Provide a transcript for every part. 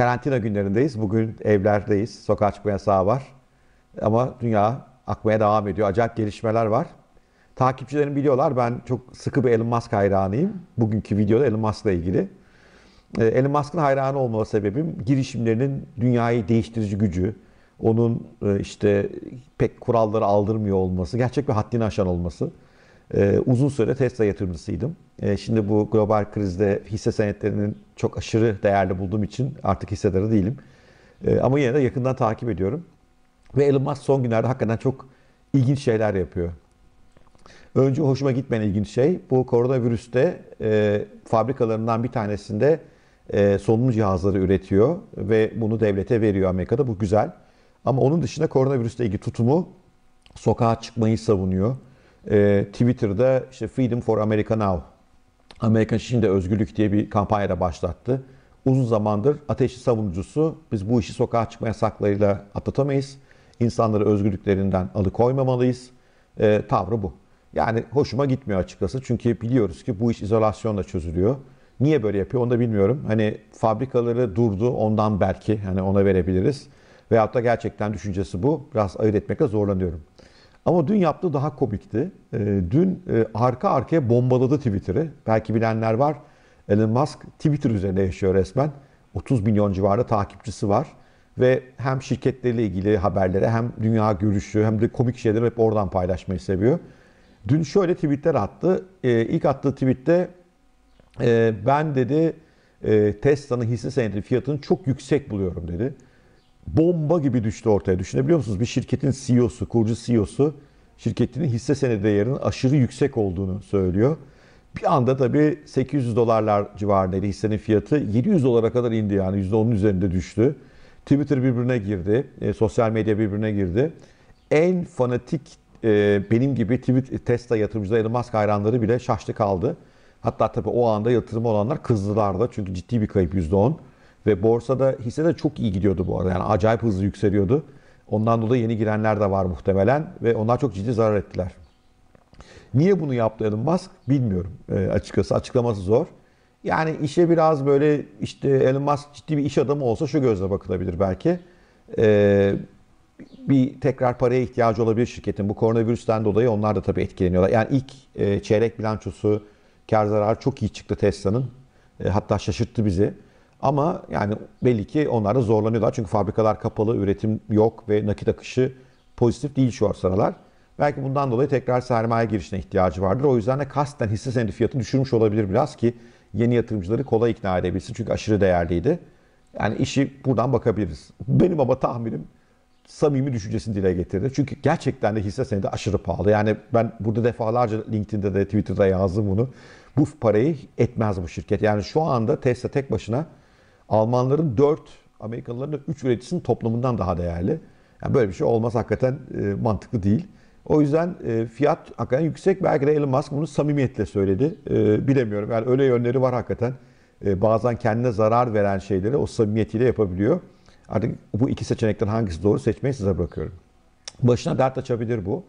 Karantina günlerindeyiz. Bugün evlerdeyiz. Sokağa çıkma yasağı var. Ama dünya akmaya devam ediyor. Acayip gelişmeler var. Takipçilerim biliyorlar ben çok sıkı bir Elon Musk hayranıyım. Bugünkü videoda Elon Musk'la ilgili. Ee, Elon Musk'ın hayranı olma sebebim girişimlerinin dünyayı değiştirici gücü, onun e, işte pek kuralları aldırmıyor olması, gerçek bir haddini aşan olması. Ee, uzun süre Tesla yatırımcısıydım. Ee, şimdi bu global krizde hisse senetlerinin çok aşırı değerli bulduğum için artık hissedarı değilim. Ama yine de yakından takip ediyorum. Ve Elon Musk son günlerde hakikaten çok ilginç şeyler yapıyor. Önce hoşuma gitmeyen ilginç şey bu koronavirüste e, fabrikalarından bir tanesinde e, solunum cihazları üretiyor ve bunu devlete veriyor Amerika'da. Bu güzel. Ama onun dışında koronavirüsle ilgili tutumu sokağa çıkmayı savunuyor. E, Twitter'da işte Freedom for America Now, Amerika şimdi özgürlük diye bir kampanyada başlattı. Uzun zamandır ateşi savunucusu biz bu işi sokağa çıkma yasaklarıyla atlatamayız. İnsanları özgürlüklerinden alıkoymamalıyız. E, tavrı bu. Yani hoşuma gitmiyor açıkçası. Çünkü biliyoruz ki bu iş izolasyonla çözülüyor. Niye böyle yapıyor onu da bilmiyorum. Hani fabrikaları durdu ondan belki hani ona verebiliriz. Veyahut da gerçekten düşüncesi bu. Biraz ayırt etmekte zorlanıyorum. Ama dün yaptığı daha komikti. Ee, dün e, arka arkaya bombaladı Twitter'ı. Belki bilenler var. Elon Musk Twitter üzerinde yaşıyor resmen. 30 milyon civarında takipçisi var. Ve hem şirketleriyle ilgili haberlere hem dünya görüşü hem de komik şeyleri hep oradan paylaşmayı seviyor. Dün şöyle tweetler attı. Ee, ilk attığı tweette e, ben dedi e, Tesla'nın hisse senedi fiyatını çok yüksek buluyorum dedi. Bomba gibi düştü ortaya. Düşünebiliyor musunuz? Bir şirketin CEO'su, kurucu CEO'su şirketinin hisse senedi değerinin aşırı yüksek olduğunu söylüyor. Bir anda tabii 800 dolarlar civarındaydı hissenin fiyatı. 700 dolara kadar indi yani %10'un üzerinde düştü. Twitter birbirine girdi, e, sosyal medya birbirine girdi. En fanatik e, benim gibi tweet, Tesla yatırımcıları, Elon Musk hayranları bile şaştı kaldı. Hatta tabii o anda yatırım olanlar kızdılar da çünkü ciddi bir kayıp %10. Ve borsada hisse de çok iyi gidiyordu bu arada. Yani acayip hızlı yükseliyordu. Ondan dolayı yeni girenler de var muhtemelen ve onlar çok ciddi zarar ettiler. Niye bunu yaptı Elon Musk bilmiyorum e, açıkçası. Açıklaması zor. Yani işe biraz böyle işte Elon Musk ciddi bir iş adamı olsa şu gözle bakılabilir belki. E, bir tekrar paraya ihtiyacı olabilir şirketin. Bu koronavirüsten dolayı onlar da tabii etkileniyorlar. Yani ilk e, çeyrek bilançosu kar zarar çok iyi çıktı Tesla'nın. E, hatta şaşırttı bizi. Ama yani belli ki onlar da zorlanıyorlar. Çünkü fabrikalar kapalı, üretim yok ve nakit akışı pozitif değil şu sıralar. Belki bundan dolayı tekrar sermaye girişine ihtiyacı vardır. O yüzden de kasten hisse senedi fiyatı düşürmüş olabilir biraz ki yeni yatırımcıları kolay ikna edebilsin. Çünkü aşırı değerliydi. Yani işi buradan bakabiliriz. Benim ama tahminim samimi düşüncesini dile getirdi. Çünkü gerçekten de hisse senedi aşırı pahalı. Yani ben burada defalarca LinkedIn'de de Twitter'da yazdım bunu. Bu parayı etmez bu şirket. Yani şu anda Tesla tek başına Almanların 4, Amerikalıların da 3 üreticisinin toplamından daha değerli. Yani böyle bir şey olmaz hakikaten e, mantıklı değil. O yüzden e, fiyat hakikaten yüksek. Belki de Elon Musk bunu samimiyetle söyledi. E, bilemiyorum. Yani öyle yönleri var hakikaten. E, bazen kendine zarar veren şeyleri o samimiyetiyle yapabiliyor. Artık bu iki seçenekten hangisi doğru seçmeyi size bırakıyorum. Başına dert açabilir bu.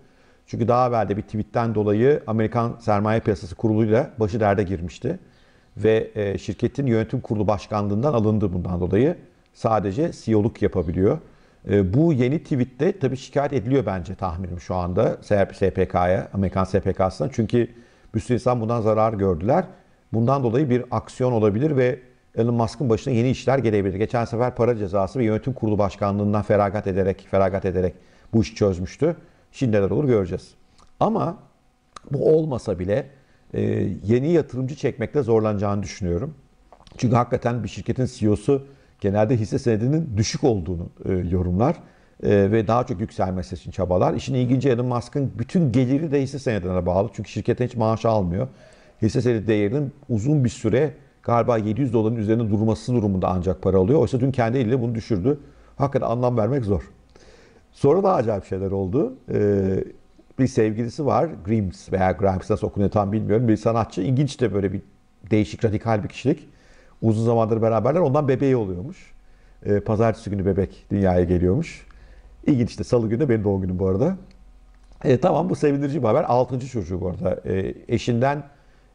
Çünkü daha evvel bir tweetten dolayı Amerikan Sermaye Piyasası Kurulu'yla başı derde girmişti. Ve e, şirketin yönetim kurulu başkanlığından alındı bundan dolayı. Sadece CEO'luk yapabiliyor. E, bu yeni tweette tabii şikayet ediliyor bence tahminim şu anda SPK'ya, Amerikan SPK'sına. Çünkü bir sürü insan bundan zarar gördüler. Bundan dolayı bir aksiyon olabilir ve Elon Musk'ın başına yeni işler gelebilir. Geçen sefer para cezası ve yönetim kurulu başkanlığından feragat ederek, feragat ederek bu işi çözmüştü. Şimdi neler olur göreceğiz. Ama bu olmasa bile e, yeni yatırımcı çekmekte zorlanacağını düşünüyorum. Çünkü hakikaten bir şirketin CEO'su genelde hisse senedinin düşük olduğunu e, yorumlar e, ve daha çok yükselmesi için çabalar. İşin ilginci Elon Musk'ın bütün geliri de hisse senedine bağlı. Çünkü şirketten hiç maaş almıyor. Hisse senedi değerinin uzun bir süre galiba 700 doların üzerinde durması durumunda ancak para alıyor. Oysa dün kendi eliyle bunu düşürdü. Hakikaten anlam vermek zor. Sonra da acayip şeyler oldu. Bir sevgilisi var. Grimes veya Grimes nasıl okunuyor tam bilmiyorum. Bir sanatçı. İlginç de böyle bir değişik, radikal bir kişilik. Uzun zamandır beraberler. Ondan bebeği oluyormuş. Ee, pazartesi günü bebek dünyaya geliyormuş. İlginç işte. Salı günü de benim doğum günüm bu arada. E, tamam bu sevindirici bir haber. Altıncı çocuğu bu arada. E, eşinden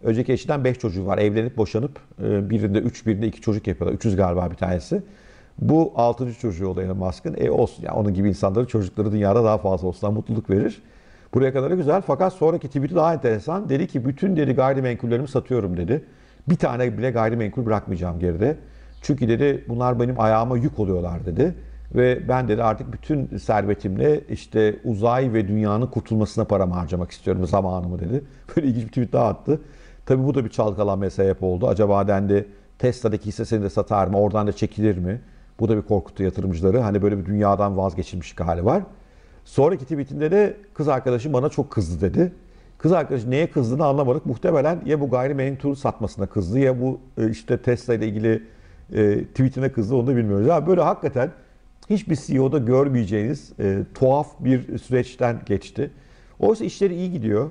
Önceki eşinden 5 çocuğu var. Evlenip boşanıp e, birinde 3, birinde 2 çocuk yapıyorlar. 300 galiba bir tanesi. Bu altıncı çocuğu oldu Elon Musk'ın. E olsun ya onun gibi insanların çocukları dünyada daha fazla olsun mutluluk verir. Buraya kadar güzel fakat sonraki tweet'i daha enteresan. Dedi ki bütün dedi gayrimenkullerimi satıyorum dedi. Bir tane bile gayrimenkul bırakmayacağım geride. Çünkü dedi bunlar benim ayağıma yük oluyorlar dedi. Ve ben dedi artık bütün servetimle işte uzay ve dünyanın kurtulmasına paramı harcamak istiyorum zamanımı dedi. Böyle ilginç bir tweet daha attı. Tabi bu da bir çalkalanmaya sebep oldu. Acaba dendi Tesla'daki hissesini de satar mı? Oradan da çekilir mi? Bu da bir korkuttu yatırımcıları. Hani böyle bir dünyadan vazgeçilmiş hali var. Sonraki tweetinde de kız arkadaşım bana çok kızdı dedi. Kız arkadaşı neye kızdığını anlamadık. Muhtemelen ya bu gayrimenkul satmasına kızdı ya bu e, işte Tesla ile ilgili e, tweetine kızdı onu da bilmiyoruz. Ya böyle hakikaten hiçbir CEO'da görmeyeceğiniz e, tuhaf bir süreçten geçti. Oysa işleri iyi gidiyor.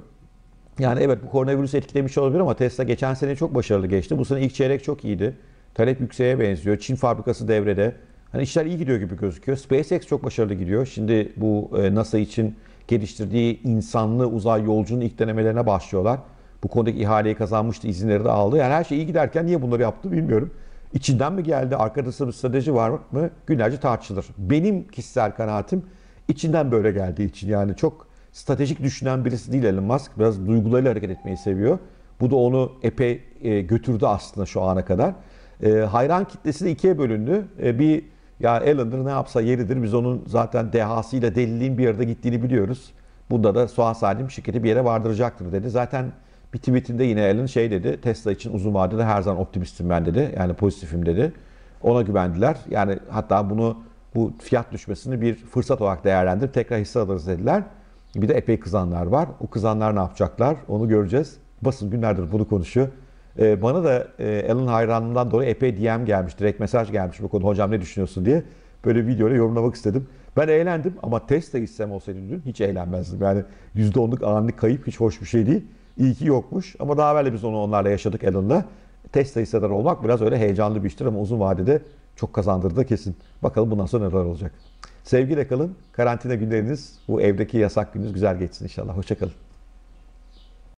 Yani evet bu koronavirüs etkilemiş olabilir ama Tesla geçen sene çok başarılı geçti. Bu sene ilk çeyrek çok iyiydi. Talep yükseğe benziyor. Çin fabrikası devrede. Hani işler iyi gidiyor gibi gözüküyor. SpaceX çok başarılı gidiyor. Şimdi bu e, NASA için geliştirdiği insanlı uzay yolcunun ilk denemelerine başlıyorlar. Bu konudaki ihaleyi kazanmıştı, izinleri de aldı. Yani her şey iyi giderken niye bunları yaptı bilmiyorum. İçinden mi geldi, arkasında bir strateji var mı günlerce tartışılır. Benim kişisel kanaatim içinden böyle geldiği için yani çok stratejik düşünen birisi değil Elon Musk. Biraz duygularıyla hareket etmeyi seviyor. Bu da onu epey e, götürdü aslında şu ana kadar. E, hayran kitlesi de ikiye bölündü. Bir ya Elon'dır ne yapsa yeridir. Biz onun zaten dehasıyla deliliğin bir yerde gittiğini biliyoruz. Bunda da Suat Salim şirketi bir yere vardıracaktır dedi. Zaten bir tweetinde yine Elon şey dedi. Tesla için uzun vadede her zaman optimistim ben dedi. Yani pozitifim dedi. Ona güvendiler. Yani hatta bunu bu fiyat düşmesini bir fırsat olarak değerlendirip tekrar hisse alırız dediler. Bir de epey kızanlar var. O kızanlar ne yapacaklar onu göreceğiz. Basın günlerdir bunu konuşuyor. Ee, bana da e, Elon hayranlığından dolayı epey DM gelmiş, direkt mesaj gelmiş bu konu. Hocam ne düşünüyorsun diye. Böyle bir videoyla yorumlamak istedim. Ben eğlendim ama Tesla hissem olsaydı dün hiç eğlenmezdim. Yani %10'luk anlık kayıp hiç hoş bir şey değil. İyi ki yokmuş ama daha evvel biz onu onlarla yaşadık Elon'la. Tesla hissedar olmak biraz öyle heyecanlı bir iştir ama uzun vadede çok kazandırdı kesin. Bakalım bundan sonra neler olacak. Sevgiyle kalın. Karantina günleriniz, bu evdeki yasak gününüz güzel geçsin inşallah. Hoşçakalın.